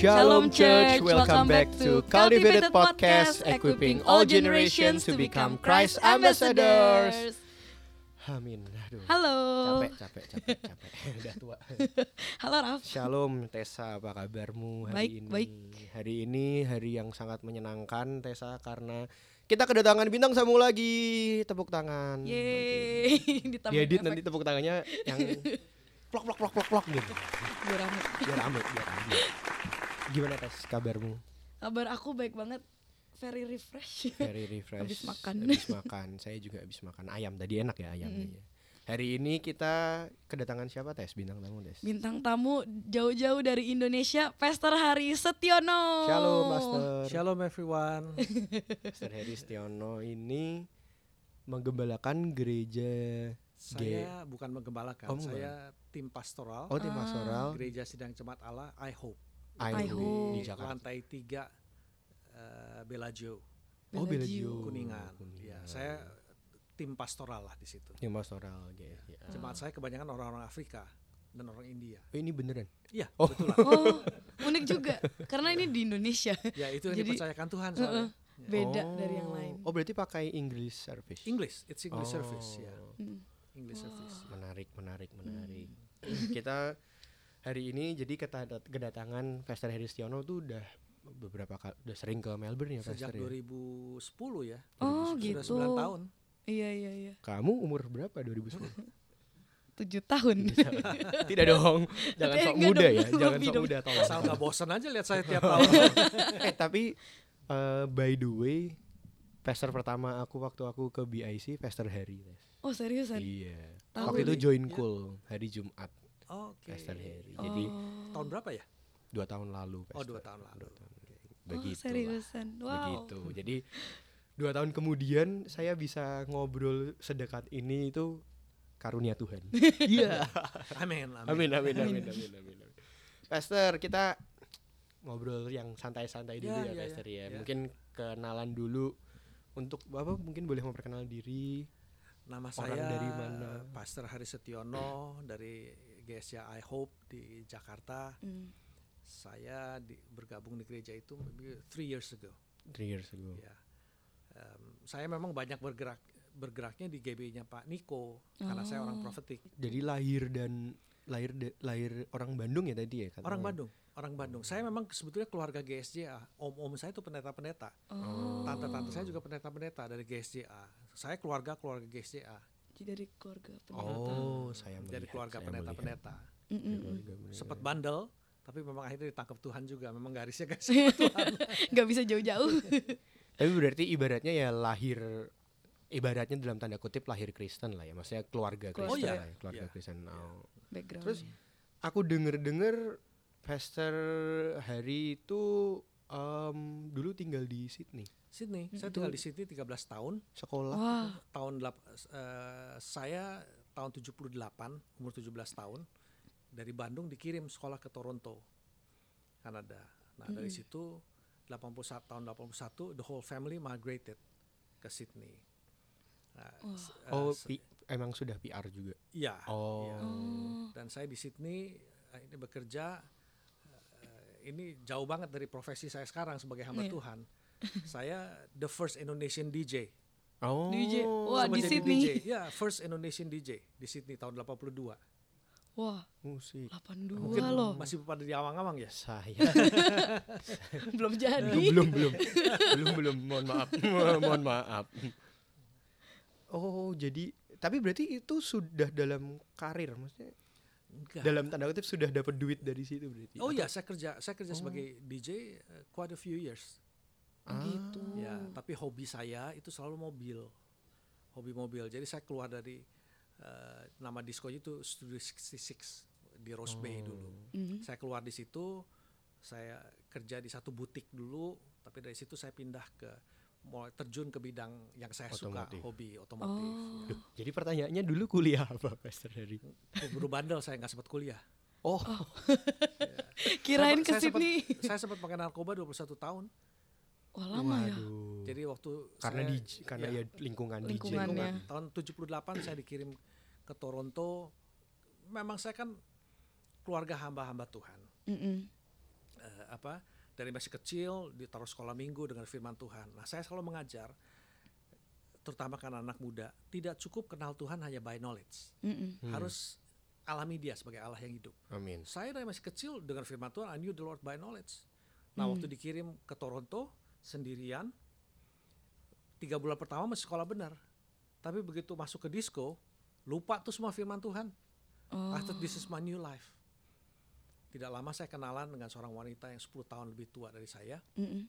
Shalom Church, welcome back to Cultivated Podcast, equipping all generations to become Christ ambassadors. Amin. Aduh. Halo. Capek, capek, capek, capek. Udah tua. Halo Raf. Shalom Tessa, apa kabarmu hari Baik, ini? baik. Hari ini hari yang sangat menyenangkan Tessa karena kita kedatangan bintang tamu lagi. Tepuk tangan. Yeay. Diedit nanti tepuk tangannya yang plok plok plok plok plok gitu. Biar rame. Biar rame, biar rame. Gimana Tes kabarmu? Kabar aku baik banget. Very refresh. Very refresh. Habis makan. Habis makan. Saya juga habis makan ayam. Tadi enak ya ayamnya. ya. Hari ini kita kedatangan siapa tes bintang tamu tes? Bintang tamu jauh-jauh dari Indonesia, Pastor Hari Setiono. Shalom Master. Shalom everyone. Master Heri Setiono ini menggembalakan gereja G. Saya bukan menggembalakan, Oh, bukan. saya tim pastoral Oh tim pastoral Gereja Sidang Jemaat Allah I Hope I I Hope Hope. di Jakarta. lantai tiga eh, Bellagio Oh Bellagio. Kuningan. Kuningan. Ya, saya tim pastoral lah di situ. tim pastoral gitu. ya. Jemaat saya kebanyakan orang-orang Afrika dan orang India. Oh ini beneran? Iya, Oh. betul lah. Oh, unik juga. Karena ini di Indonesia. Ya itu yang Jadi- dipercayakan Tuhan soalnya. Beda Oh. dari yang lain. Oh berarti pakai English service? English, it's English Oh. service ya. Hmm. English service. Menarik, menarik, menarik. kita hari ini jadi kedatangan Pastor Heri Setiono tuh udah beberapa kali udah sering ke Melbourne ya Sejak Pastor ya? 2010 ya. Oh, Sudah gitu. 9 tahun. Iya, iya, iya. Kamu umur berapa 2010? Tujuh tahun. Tidak dong, jangan Tapi sok enggak muda dong, ya, jangan sok dong. muda tolong. Asal nggak bosan aja lihat saya tiap tahun. eh tapi eh, by the way, pastor pertama aku waktu aku ke BIC, Pastor Harry. Oh, seriusan? Iya. Tahu Waktu itu join Iya. cool hari Jumat, Oke. Pastor Harry. Jadi Oh. Tahun berapa ya? dua tahun lalu. Oh, Pastor. dua tahun lalu. Dua tahun. Oh, Begitu. seriusan. Wow. Begitu. Jadi dua tahun kemudian saya bisa ngobrol sedekat ini itu karunia Tuhan. Iya. Amin. amin, amin, amin, amin, amin, amin. Pastor, kita ngobrol yang santai-santai dulu Ya, ya, ya, ya, Pastor ya. ya. Mungkin kenalan dulu untuk Bapak mungkin boleh memperkenal diri. Nama Orang saya dari mana? Pastor Hari Setiono dari GSJ I Hope di Jakarta. Hmm. Saya di, bergabung di gereja itu maybe three years ago. Three years ago. Ya. Em, saya memang banyak bergerak bergeraknya di GB-nya Pak Niko karena saya orang Oh. profetik. Jadi lahir dan lahir de- lahir orang Bandung ya tadi ya katanya? Orang Bandung, orang Bandung. Saya memang sebetulnya keluarga GSJA. Om-om saya itu pendeta-pendeta. Oh. Tante-tante saya juga pendeta-pendeta dari GSJA. Saya keluarga keluarga GSJA. Dari keluarga pendeta. Oh, saya melihat. dari keluarga pendeta-pendeta. Mm. Sempat bandel, tapi memang akhirnya ditangkap Tuhan juga. Memang garisnya garis Gak bisa jauh-jauh. Tapi berarti ibaratnya ya lahir ibaratnya dalam tanda kutip lahir Kristen lah ya. Maksudnya keluarga. Kristen Oh, iya. lah ya, keluarga Iya. Kristen. Oh. Background. Terus aku denger-denger Pastor Hari itu em, dulu tinggal di Sydney. Sydney. Saya tinggal di Sydney 13 tahun. Sekolah. Wah, Tahun delap- eh, saya tahun 78, umur 17 tahun. Dari Bandung dikirim sekolah ke Toronto, Kanada. Nah, dari situ 81 tahun 81 the whole family migrated ke Sydney. Nah, eh, Oh, s- pi- emang sudah PR juga. iya. Oh. Oh. Dan saya di Sydney eh, ini bekerja ini jauh banget dari profesi saya sekarang sebagai hamba Iya. Tuhan. Saya the first Indonesian DJ. Oh. DJ. Wah, di Sydney. DJ. Ya, first Indonesian DJ di Sydney tahun 82. Wah, musik. 82 Mungkin loh. masih pada di awang-awang ya. Saya Belum jadi. belum belum belum belum mohon maaf mohon maaf. Oh, jadi tapi berarti itu sudah dalam karir maksudnya Enggak. dalam tanda kutip sudah dapat duit dari situ berarti. Oh iya, saya kerja saya kerja sebagai DJ eh, quite a few years. Ah. gitu. Ya, tapi hobi saya itu selalu mobil. Hobi mobil. Jadi saya keluar dari eh, nama disco itu Studio 66 di Rose Bay dulu. Mhm. Saya keluar di situ, saya kerja di satu butik dulu, tapi dari situ saya pindah ke mulai terjun ke bidang yang saya Otomotif. suka, hobi otomotif. Oh. ya. Duh, jadi pertanyaannya dulu kuliah apa Pastor Harry? Keburu bandel saya nggak sempat kuliah. Oh, Kirain ke Saya- saya sempat- Sydney. Saya sempat pakai narkoba 21 tahun. Wah, lama ya. waduh. Jadi waktu karena saya, di karena iya, ya lingkungan, Lingkungan. DJ. Lingkungannya. tahun 78 saya dikirim ke Toronto. Memang saya kan keluarga hamba-hamba Tuhan. Mm-mm. Eh, apa dari masih kecil ditaruh sekolah minggu dengan firman Tuhan. Nah saya selalu mengajar, terutama kan anak muda, tidak cukup kenal Tuhan hanya by knowledge, Mm-mm. Hmm. harus alami Dia sebagai Allah yang hidup. Amin. Saya dari masih kecil dengan firman Tuhan, I knew the Lord by knowledge. Nah waktu dikirim ke Toronto sendirian, tiga bulan pertama masih sekolah benar, tapi begitu masuk ke disco, lupa tuh semua firman Tuhan. Oh. I thought this is my new life. Tidak lama saya kenalan dengan seorang wanita yang 10 tahun lebih tua dari saya. Mm-mm.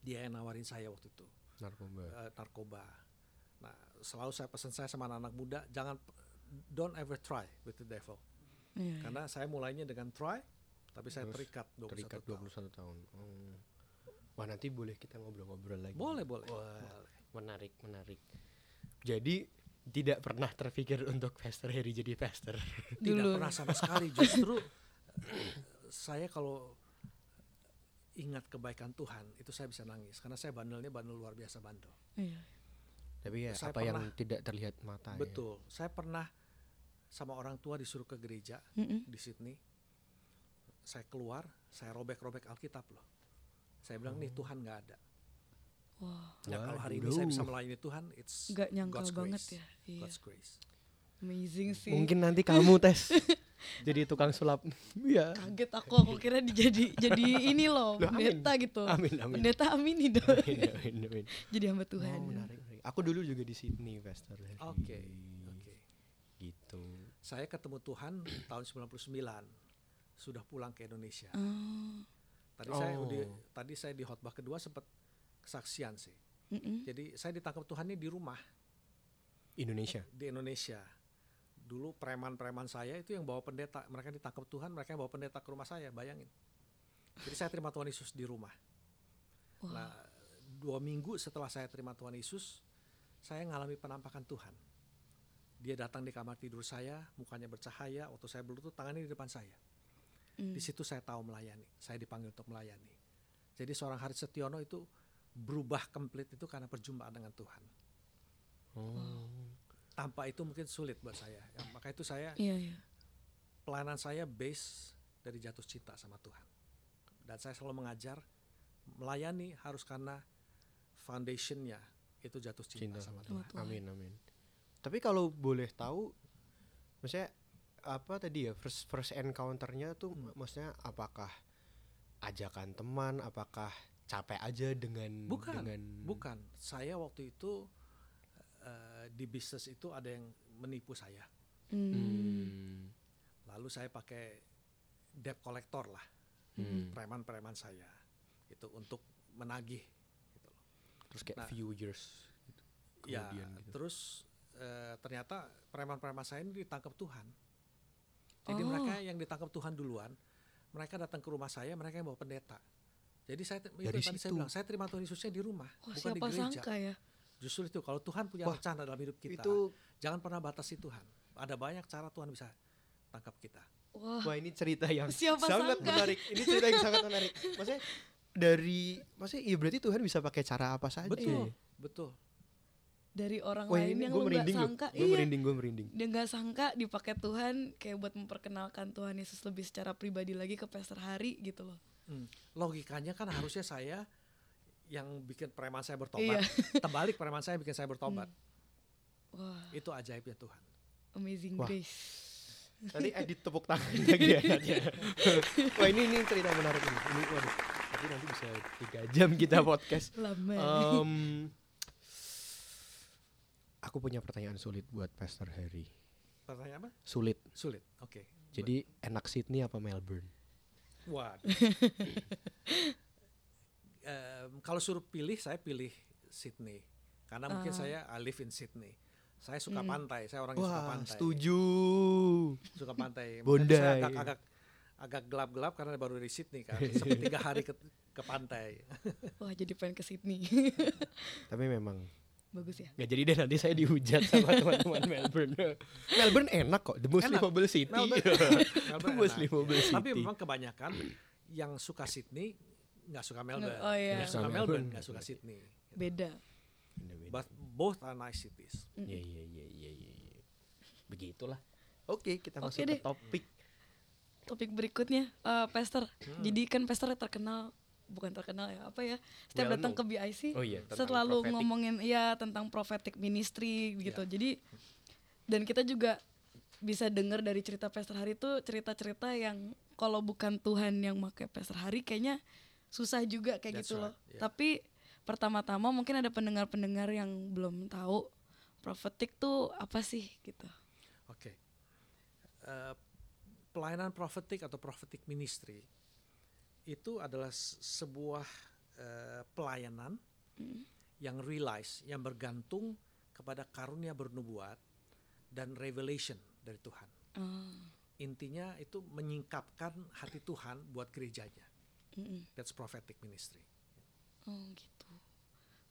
Dia yang nawarin saya waktu itu Narkoba. eh, narkoba. Nah, selalu saya pesan saya sama anak-anak muda, jangan don't ever try with the devil. Iya, Karena saya mulainya dengan try, tapi saya terikat 21 Terikat tahun. 21 tahun. Oh. Wah nanti boleh kita ngobrol-ngobrol lagi. Boleh, boleh. Wah, boleh. menarik, menarik. Jadi tidak pernah terpikir untuk pastor Harry jadi pastor. Tidak Dulu. pernah sama sekali. Justru saya kalau ingat kebaikan Tuhan, itu saya bisa nangis karena saya bandelnya bandel luar biasa bandel. Iya. Tapi ya Saya apa yang tidak terlihat mata ya. Betul. Saya pernah sama orang tua disuruh ke gereja Mm-mm. di Sydney. Saya keluar, saya robek-robek Alkitab loh. Saya bilang nih Tuhan nggak ada. Wah, Nah, kalau hari ini saya bisa melayani Tuhan, it's nggak nyangka God's banget grace. ya. Iya. God's grace. Amazing sih. Mungkin nanti kamu tes jadi tukang sulap. Iya. Kaget aku, aku kira dijadi jadi ini loh, Loh, amin. pendeta gitu. Amin amin. Pendeta amini dong. Amin, amin, amin. jadi hamba Tuhan. Oh, menarik, menarik. Aku dulu juga di Sydney, Pastor. Oke, oke. Gitu. Saya ketemu Tuhan tahun 99. Sudah pulang ke Indonesia. Oh. Tadi saya Oh. di, tadi saya di khotbah kedua sempat kesaksian sih. Mm-mm. Jadi saya ditangkap Tuhan ini di rumah Indonesia. di Indonesia. Dulu preman-preman saya itu yang bawa pendeta, mereka ditangkap Tuhan, mereka yang bawa pendeta ke rumah saya, bayangin. Jadi saya terima Tuhan Yesus di rumah. Wah. Nah, dua minggu setelah saya terima Tuhan Yesus, saya mengalami penampakan Tuhan. Dia datang di kamar tidur saya, mukanya bercahaya, waktu saya berlutut tangannya di depan saya. Mm. Di situ saya tahu melayani, saya dipanggil untuk melayani. Jadi seorang Haris Setiono itu berubah komplit itu karena perjumpaan dengan Tuhan. Oh. Tanpa itu mungkin sulit buat saya. Ya, maka itu saya Iya, iya. pelayanan saya base dari jatuh cinta sama Tuhan. Dan saya selalu mengajar melayani harus karena foundationnya itu jatuh cinta, Cinta sama sama Tuhan. Tuhan. Amin amin. Tapi kalau boleh tahu, maksudnya apa tadi ya first first encounternya tuh Hmm. maksudnya apakah ajakan teman, apakah capek aja dengan Bukan, dengan Bukan, saya waktu itu eh, di bisnis itu ada yang menipu saya. Hmm. Hmm. Lalu saya pakai debt collector lah, Hmm. preman-preman saya itu untuk menagih. Gitu loh. Terus kayak Nah. few years gitu, Ya, kemudian gitu. terus eh, ternyata preman-preman saya ini ditangkap Tuhan. Jadi Oh. mereka yang ditangkap Tuhan duluan, mereka datang ke rumah saya, mereka yang bawa pendeta. Jadi saya itu Dari tadi saya bilang, saya terima Tuhan Yesusnya di rumah, Wah, bukan di siapa gereja. sangka ya? Justru itu kalau Tuhan punya Wah, rencana dalam hidup kita, Itu jangan pernah batasi Tuhan. Ada banyak cara Tuhan bisa tangkap kita. Wah, wah ini cerita yang Siapa sangat sangka? menarik. Ini cerita yang sangat menarik. Maksudnya dari maksudnya iya berarti Tuhan bisa pakai cara apa saja. Betul, ya? betul. Dari orang Wah lain ini yang gue lu nggak merinding loh. sangka, Gue iya. merinding, gue merinding. Dia nggak sangka dipakai Tuhan kayak buat memperkenalkan Tuhan Yesus lebih secara pribadi lagi ke Pastor Hari gitu loh. Hmm. Logikanya kan harusnya saya yang bikin preman saya Iya. bertobat, terbalik preman saya bikin saya bertobat. Wah, Itu ajaibnya Tuhan. amazing Wah. grace. Nanti edit tepuk tangan lagi ya. Wah ini ini cerita menarik ini. Ini waduh. Tapi nanti bisa tiga jam kita podcast. Lama. Em, aku punya pertanyaan sulit buat Pastor Harry. Pertanyaan apa? Sulit. Sulit. Oke. Jadi enak Sydney apa Melbourne? Waduh. Em, kalau suruh pilih, saya pilih Sydney. Karena mungkin Ah. saya I live in Sydney. Saya suka Hmm. pantai, saya orang yang suka Wah pantai. setuju. Suka pantai. Mungkin saya Bondai. agak agak agak gelap-gelap karena baru dari Sydney kan. Sempat tiga hari ke, ke pantai. Wah, jadi pengen ke Sydney. Tapi memang Bagus ya. nggak jadi deh nanti saya dihujat sama teman-teman Melbourne. Melbourne enak kok, the most Enak. livable city. Melbourne- the most enak. livable city. Tapi memang kebanyakan yang suka Sydney nggak suka Melbourne. Oh, iya. Yang suka Melbourne Melbourne, nggak suka Sydney. Beda. But both are nice cities. Iya iya iya iya iya. iya. Begitulah. Oke, kita Oke masuk deh. ke topik. topik berikutnya, uh, Pastor. Hmm. Jadi kan Pastor terkenal bukan terkenal ya apa ya setiap well datang ke BIC oh, iya, selalu prophetic. ngomongin ya tentang prophetic ministry gitu yeah. jadi dan kita juga bisa dengar dari cerita Pastor Hari itu cerita-cerita yang kalau bukan Tuhan yang pakai Pastor Hari kayaknya susah juga kayak That's gitu right. loh yeah. tapi pertama-tama mungkin ada pendengar-pendengar yang belum tahu prophetic tuh apa sih gitu oke okay. uh, eh, pelayanan prophetic atau prophetic ministry itu adalah sebuah uh, pelayanan hmm. yang realize, yang bergantung kepada karunia bernubuat dan revelation dari Tuhan. Oh. Intinya itu menyingkapkan hati Tuhan buat gerejanya. Mm That's prophetic ministry. Oh gitu.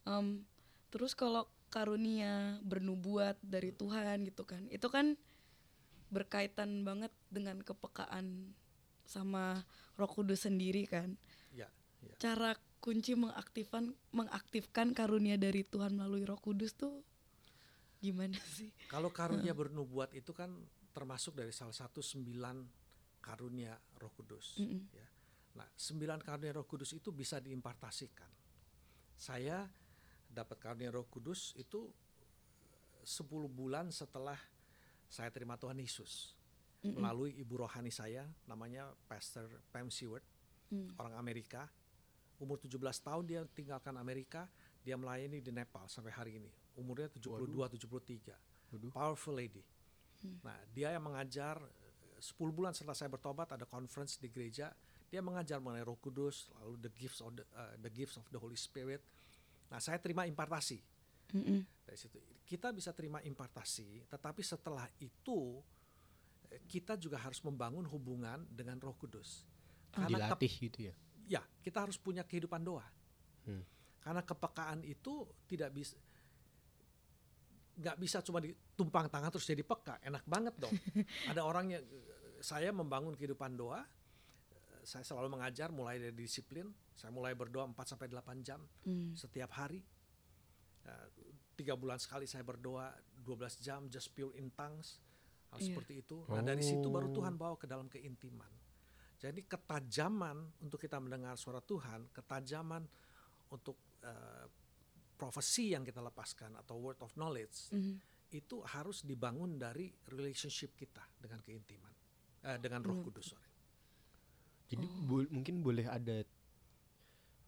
Um, terus kalau karunia bernubuat dari Tuhan gitu kan, itu kan berkaitan banget dengan kepekaan sama Roh Kudus sendiri kan. Ya, ya. Cara kunci mengaktifkan mengaktifkan karunia dari Tuhan melalui Roh Kudus tuh gimana sih? Kalau karunia bernubuat itu kan termasuk dari salah satu sembilan karunia Roh Kudus. Mm -mm. Ya. Nah, sembilan karunia Roh Kudus itu bisa diimpartasikan. Saya dapat karunia Roh Kudus itu 10 bulan setelah saya terima Tuhan Yesus mm -mm. melalui ibu rohani saya namanya Pastor Pam Seward mm. orang Amerika umur 17 tahun dia tinggalkan Amerika dia melayani di Nepal sampai hari ini umurnya 72 Waduh. 73 Waduh. powerful lady mm. nah dia yang mengajar 10 bulan setelah saya bertobat ada conference di gereja dia mengajar mengenai Roh Kudus lalu the gifts of the, uh, the gifts of the Holy Spirit nah saya terima impartasi mm -mm. dari situ kita bisa terima impartasi tetapi setelah itu kita juga harus membangun hubungan dengan Roh Kudus. Karena Dilatih gitu ya. Ya, kita harus punya kehidupan doa. Hmm. Karena kepekaan itu tidak bisa nggak bisa cuma ditumpang tangan terus jadi peka. Enak banget dong. Ada orang yang saya membangun kehidupan doa saya selalu mengajar mulai dari disiplin. Saya mulai berdoa 4 sampai 8 jam hmm. setiap hari. Uh, tiga bulan sekali saya berdoa 12 jam just pure in tongues hal iya. seperti itu. Nah, dari situ baru Tuhan bawa ke dalam keintiman. Jadi ketajaman untuk kita mendengar suara Tuhan, ketajaman untuk uh, profesi yang kita lepaskan atau word of knowledge mm -hmm. itu harus dibangun dari relationship kita dengan keintiman, uh, dengan Roh mm. Kudus. Sorry. Jadi oh. bo mungkin boleh ada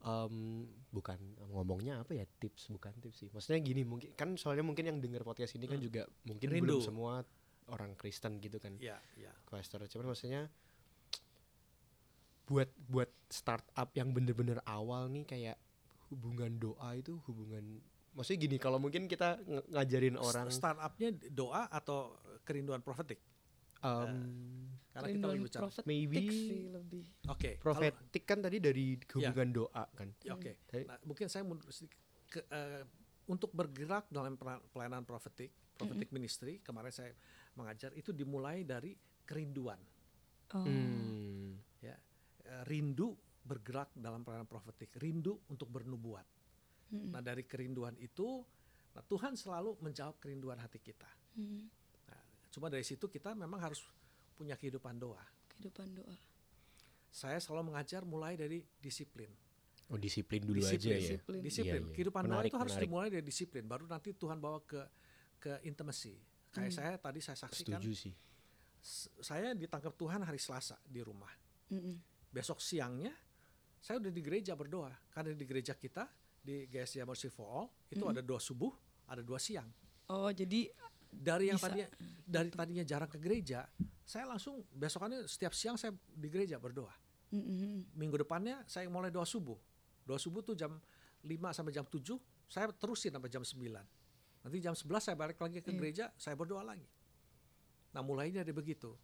um, bukan ngomongnya apa ya tips bukan tips sih. Maksudnya gini mungkin kan soalnya mungkin yang dengar podcast ini kan hmm. juga mungkin Rindu. belum semua orang Kristen gitu kan. Ya ya Questor cuman maksudnya buat buat startup yang bener-bener awal nih kayak hubungan doa itu hubungan maksudnya gini kalau mungkin kita ng ngajarin orang startupnya doa atau kerinduan profetik? Um, uh, karena kita lagi bicara maybe oke okay, profetik kan tadi dari hubungan ya. doa kan. Ya, oke. Okay. nah, mungkin saya mundur ke, uh, untuk bergerak dalam pelayanan profetik prophetic mm -hmm. ministry kemarin saya mengajar itu dimulai dari kerinduan. Oh. Hmm. Ya, eh, rindu bergerak dalam peranan profetik, rindu untuk bernubuat. Hmm. Nah dari kerinduan itu, nah Tuhan selalu menjawab kerinduan hati kita. Hmm. Nah, cuma dari situ kita memang harus punya kehidupan doa. Kehidupan doa. Saya selalu mengajar mulai dari disiplin. Oh disiplin dulu disiplin, aja disiplin. ya. Disiplin. Iya, iya. Kehidupan menarik, doa itu harus dimulai dari disiplin. Baru nanti Tuhan bawa ke ke intimacy Kayak hmm. saya tadi saya saksikan. Setuju sih. Saya ditangkap Tuhan hari Selasa di rumah. Hmm. Besok siangnya saya udah di gereja berdoa. Karena di gereja kita di GSI Mercy for All itu hmm. ada dua subuh, ada dua siang. Oh, jadi dari yang tadinya dari tadinya jarang ke gereja, saya langsung besokannya setiap siang saya di gereja berdoa. Mm-hmm. Minggu depannya saya mulai doa subuh. Doa subuh tuh jam 5 sampai jam 7, saya terusin sampai jam 9. Nanti jam 11 saya balik lagi ke hmm. gereja, saya berdoa lagi. Nah mulainya dari begitu.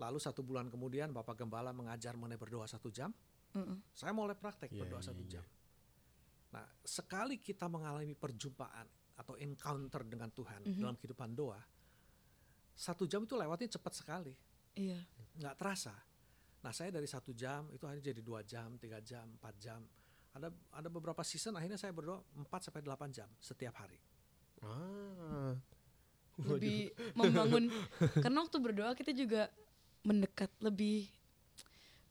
Lalu satu bulan kemudian Bapak Gembala mengajar mengenai berdoa satu jam. Mm Saya mulai praktek yeah, berdoa yeah, satu yeah. jam. Nah sekali kita mengalami perjumpaan atau encounter dengan Tuhan mm -hmm. dalam kehidupan doa, satu jam itu lewatnya cepat sekali. Iya. Nggak terasa. Nah saya dari satu jam itu akhirnya jadi dua jam, tiga jam, empat jam. Ada ada beberapa season akhirnya saya berdoa 4 sampai delapan jam setiap hari. Ah. Lebih membangun karena waktu berdoa kita juga mendekat lebih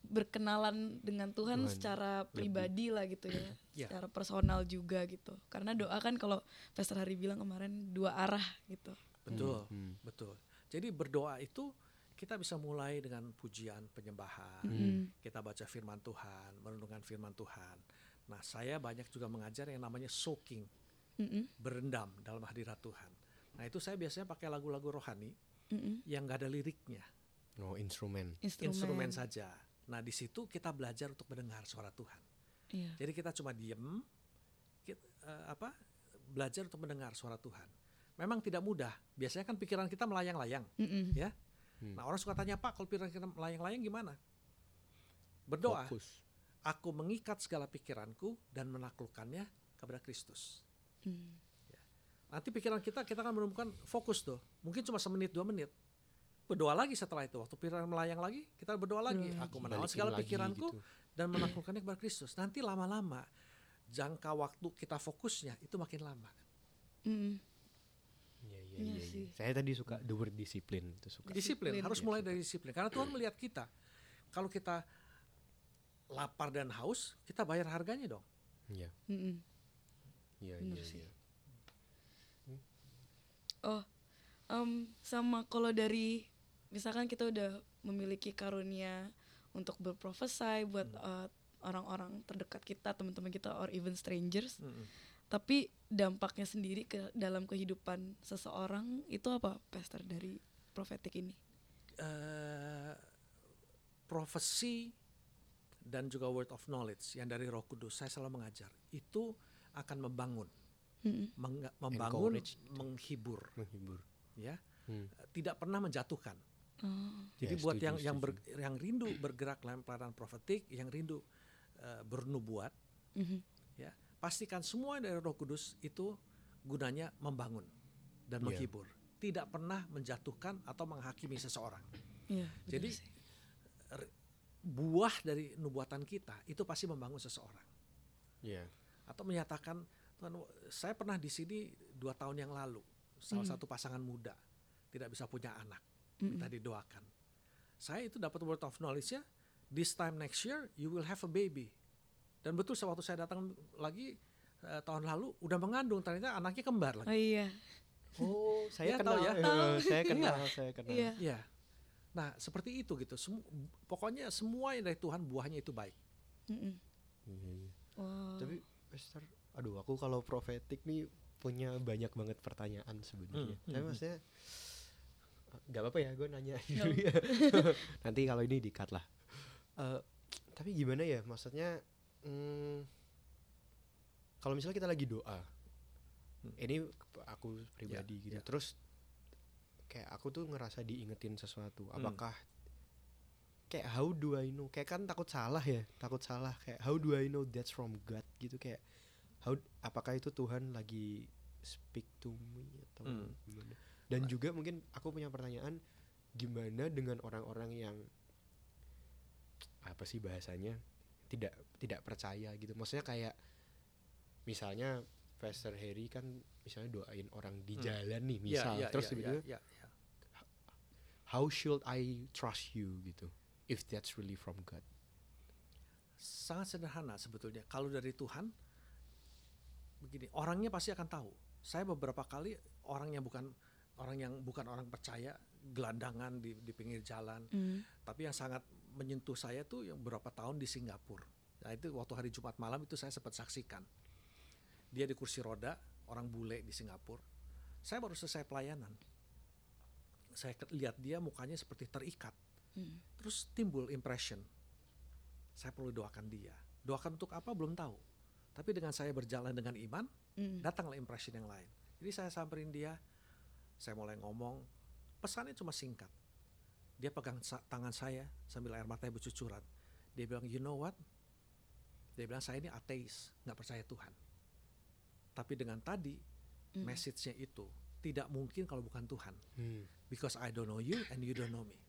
berkenalan dengan Tuhan, Tuhan secara pribadi lah gitu ya, yeah. secara personal juga gitu. Karena doa kan kalau Pastor Hari bilang kemarin dua arah gitu. Betul, hmm. hmm. betul. Jadi berdoa itu kita bisa mulai dengan pujian penyembahan, hmm. kita baca firman Tuhan, merenungkan firman Tuhan. Nah, saya banyak juga mengajar yang namanya soaking, hmm. berendam dalam hadirat Tuhan. Nah, itu saya biasanya pakai lagu-lagu rohani hmm. yang gak ada liriknya. No instrumen. Instrumen, instrumen saja Nah di situ kita belajar untuk mendengar suara Tuhan. Iya. Jadi kita cuma diem, kita, uh, apa belajar untuk mendengar suara Tuhan. Memang tidak mudah. Biasanya kan pikiran kita melayang-layang, mm -mm. ya. Hmm. Nah orang suka tanya Pak, kalau pikiran kita melayang-layang gimana? Berdoa. Fokus. Aku mengikat segala pikiranku dan menaklukkannya kepada Kristus. Mm. Ya. Nanti pikiran kita kita akan menemukan fokus tuh. Mungkin cuma semenit dua menit berdoa lagi setelah itu waktu pikiran melayang lagi kita berdoa lagi hmm. aku menawan segala pikiranku gitu. dan menaklukkannya kepada Kristus nanti lama-lama jangka waktu kita fokusnya itu makin lama hmm. Ya, ya, ya, ya. Saya tadi suka the word disiplin itu suka. Disiplin, disiplin harus ya, mulai suka. dari disiplin karena Tuhan melihat kita. Kalau kita lapar dan haus, kita bayar harganya dong. Iya. Iya, iya, iya. Oh, um, sama kalau dari misalkan kita udah memiliki karunia untuk berprofesi buat hmm. uh, orang-orang terdekat kita, teman-teman kita, or even strangers. Hmm. Tapi dampaknya sendiri ke dalam kehidupan seseorang itu apa, Pastor dari profetik ini? Uh, profesi dan juga word of knowledge yang dari Roh Kudus saya selalu mengajar itu akan membangun, hmm. membangun, menghibur, menghibur, ya, hmm. tidak pernah menjatuhkan Oh. Jadi ya, buat setuju, yang setuju. yang ber, yang rindu bergerak dalam pelayanan profetik, yang rindu uh, bernubuat, mm -hmm. ya pastikan semua dari Roh Kudus itu gunanya membangun dan yeah. menghibur, tidak pernah menjatuhkan atau menghakimi seseorang. Yeah, Jadi buah dari nubuatan kita itu pasti membangun seseorang. Yeah. Atau menyatakan Tuhan, saya pernah di sini dua tahun yang lalu, salah mm. satu pasangan muda tidak bisa punya anak minta didoakan. Saya itu dapat word of knowledge ya. This time next year you will have a baby. Dan betul waktu saya datang lagi uh, tahun lalu udah mengandung ternyata anaknya kembar lagi. Oh iya. Oh, saya ya, kenal ya. Uh, saya kenal, iya. saya kenal. Iya. Ya. Nah, seperti itu gitu. Semu pokoknya semua yang dari Tuhan buahnya itu baik. Mm -mm. Wow. Tapi Esther, aduh aku kalau profetik nih punya banyak banget pertanyaan sebenarnya. Mm, Tapi maksudnya nggak apa-apa ya gue nanya dulu ya nanti kalau ini dikat lah uh, tapi gimana ya maksudnya hmm, kalau misalnya kita lagi doa hmm. ini aku pribadi yeah, gitu yeah. terus kayak aku tuh ngerasa diingetin sesuatu hmm. Kayak how do I know? Kayak kan takut salah ya takut salah. Kayak how do I know that's from God? Gitu kayak how apakah itu Tuhan lagi speak to me atau hmm. gimana? Dan juga mungkin aku punya pertanyaan gimana dengan orang-orang yang apa sih bahasanya tidak tidak percaya gitu. Maksudnya kayak misalnya Pastor Harry kan misalnya doain orang di hmm. jalan nih iya, misal yeah, yeah, terus yeah, yeah, yeah, yeah. how should I trust you? Gitu if that's really from God. Sangat sederhana sebetulnya. Kalau dari Tuhan begini orangnya pasti akan tahu. Saya beberapa kali orang yang bukan orang yang bukan orang percaya gelandangan di di pinggir jalan. Mm. tapi yang sangat menyentuh saya tuh yang beberapa tahun di Singapura. Nah itu waktu hari Jumat malam itu saya sempat saksikan. Dia di kursi roda orang bule di Singapura. Saya baru selesai pelayanan. Saya lihat dia mukanya seperti terikat mm. terus timbul impression saya perlu doakan dia doakan untuk apa belum tahu tapi dengan saya berjalan dengan iman mm. datanglah impression yang lain jadi saya samperin dia saya mulai ngomong, pesannya cuma singkat. Dia pegang tangan saya sambil air matanya bercucuran. Dia bilang, you know what? Dia bilang, saya ini ateis, nggak percaya Tuhan. Tapi dengan tadi, mm. message-nya itu, tidak mungkin kalau bukan Tuhan. Mm. Because I don't know you and you don't know me.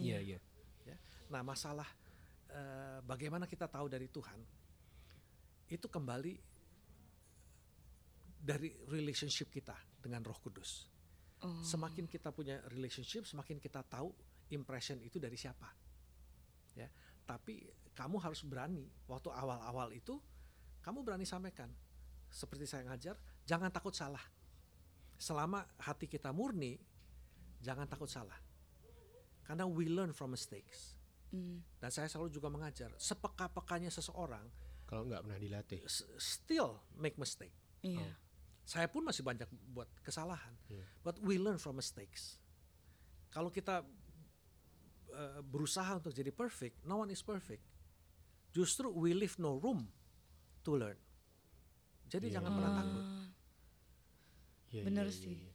Iya, yeah, iya. Yeah. Nah, masalah uh, bagaimana kita tahu dari Tuhan, itu kembali dari relationship kita dengan Roh Kudus. Oh. Semakin kita punya relationship, semakin kita tahu impression itu dari siapa. Ya. tapi kamu harus berani. Waktu awal-awal itu kamu berani sampaikan. Seperti saya ngajar, jangan takut salah. Selama hati kita murni, jangan takut salah. Karena we learn from mistakes. Mm. Dan saya selalu juga mengajar, sepeka-pekanya seseorang kalau nggak pernah dilatih, still make mistake. Iya. Oh. Saya pun masih banyak buat kesalahan, yeah. but we learn from mistakes. Kalau kita uh, berusaha untuk jadi perfect, no one is perfect. Justru we leave no room to learn. Jadi yeah. jangan pernah ah. takut. Yeah, Benar yeah, sih. Yeah.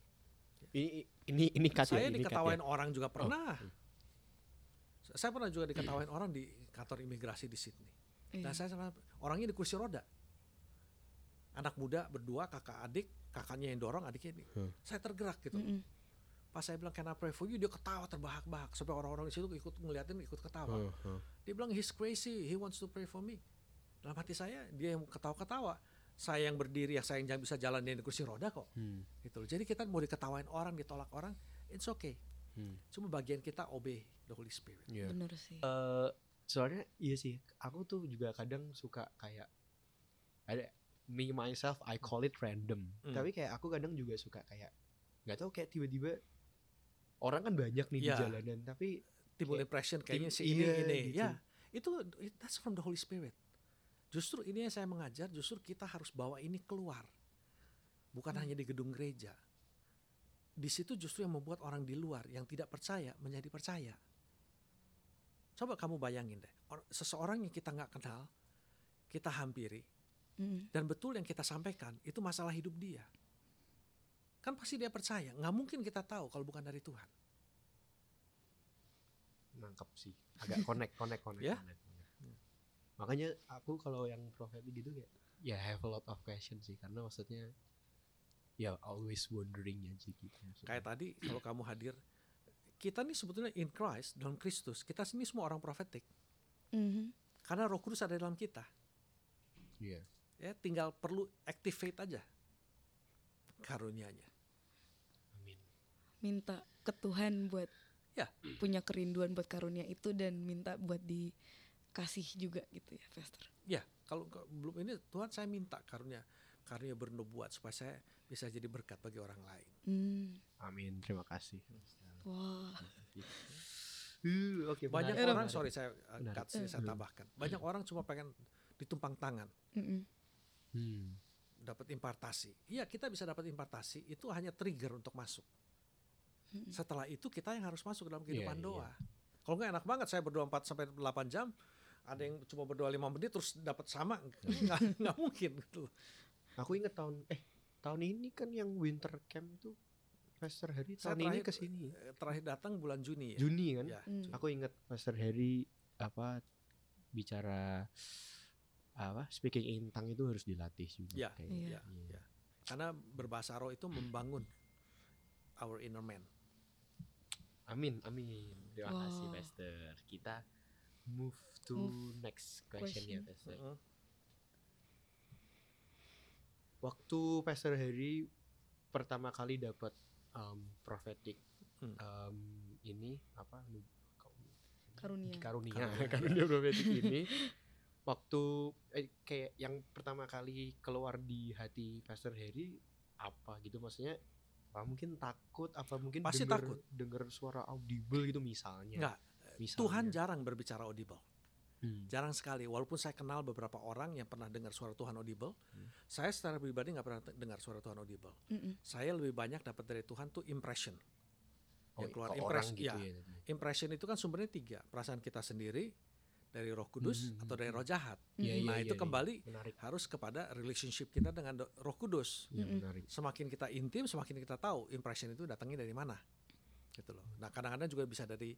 Ini ini ini kat Saya ya, diketawain ya. orang juga pernah. Oh. Saya pernah juga diketawain orang di kantor imigrasi di Sydney. Yeah. Dan saya orangnya di kursi roda anak muda berdua kakak adik kakaknya yang dorong adiknya ini hmm. saya tergerak gitu mm -mm. pas saya bilang can I pray for you dia ketawa terbahak-bahak sampai orang-orang di situ ikut ngeliatin ikut ketawa hmm. Hmm. dia bilang he's crazy he wants to pray for me dalam hati saya dia yang ketawa-ketawa saya yang berdiri yang saya yang bisa jalan di kursi roda kok hmm. gitu jadi kita mau diketawain orang ditolak orang it's okay hmm. cuma bagian kita obey the Holy Spirit yeah. benar sih uh, soalnya iya sih aku tuh juga kadang suka kayak ada me myself I call it random hmm. tapi kayak aku kadang juga suka kayak nggak tahu kayak tiba-tiba orang kan banyak nih yeah. di jalanan tapi timbul impression kayaknya si ini iya, ini gitu. ya itu that's from the Holy Spirit justru ini yang saya mengajar justru kita harus bawa ini keluar bukan hmm. hanya di gedung gereja di situ justru yang membuat orang di luar yang tidak percaya menjadi percaya coba kamu bayangin deh seseorang yang kita nggak kenal kita hampiri Mm. Dan betul yang kita sampaikan itu masalah hidup dia. Kan pasti dia percaya. Nggak mungkin kita tahu kalau bukan dari Tuhan. Nangkep sih. Agak connect, connect, connect. ya? connect, Makanya aku kalau yang profeti gitu kayak ya have a lot of question sih karena maksudnya ya always wondering aja gitu. Maksudnya. Kayak tadi kalau kamu hadir kita nih sebetulnya in Christ dalam Kristus kita sini semua orang profetik. Mm -hmm. Karena Roh Kudus ada dalam kita. Iya. Yeah ya tinggal perlu activate aja karunianya amin minta ke Tuhan buat ya punya kerinduan buat karunia itu dan minta buat dikasih juga gitu ya Pastor ya kalau belum ini Tuhan saya minta karunia karunia bernubuat supaya saya bisa jadi berkat bagi orang lain hmm. amin terima kasih wah Uh, okay, banyak benar. orang, sorry saya uh, cut, saya tambahkan. Banyak orang cuma pengen ditumpang tangan. Mm dapat impartasi. Iya kita bisa dapat impartasi itu hanya trigger untuk masuk. Setelah itu kita yang harus masuk dalam kehidupan yeah, doa. Yeah. Kalau nggak enak banget saya berdoa 4 sampai 8 jam, ada yang cuma berdoa 5 menit terus dapat sama, nggak nggak mungkin gitu. Aku ingat tahun eh tahun ini kan yang winter camp tuh Pastor Harry tahun terakhir, ini ke sini. Eh, terakhir datang bulan Juni ya. Juni kan? Ya. Hmm. Aku ingat Pastor Harry apa bicara apa speaking in tongue itu harus dilatih juga. Ya, kayak iya. Ya, ya. Karena berbahasa roh itu membangun our inner man. Amin, amin. Terima wow. kasih, Pastor. Kita move to move next question, ya, question. ya, Pastor. Uh -huh. Waktu Pastor Harry pertama kali dapat um, prophetic hmm. um, ini apa karunia. karunia. Karunia, karunia prophetic ini. Waktu eh, kayak yang pertama kali keluar di hati Pastor Harry apa gitu? Maksudnya apa mungkin takut apa mungkin pasti denger, takut. dengar suara audible gitu misalnya. Enggak, misalnya. Tuhan jarang berbicara audible hmm. jarang sekali walaupun saya kenal beberapa orang yang pernah dengar suara Tuhan audible hmm. saya secara pribadi nggak pernah dengar suara Tuhan audible hmm. saya lebih banyak dapat dari Tuhan tuh impression oh, yang keluar impression gitu ya, ya impression itu kan sumbernya tiga perasaan kita sendiri dari Roh Kudus hmm. atau dari Roh jahat. Ya, nah itu kembali menarik. harus kepada relationship kita dengan Roh Kudus. Ya, menarik. Semakin kita intim, semakin kita tahu impression itu datangnya dari mana, gitu loh. Nah kadang-kadang juga bisa dari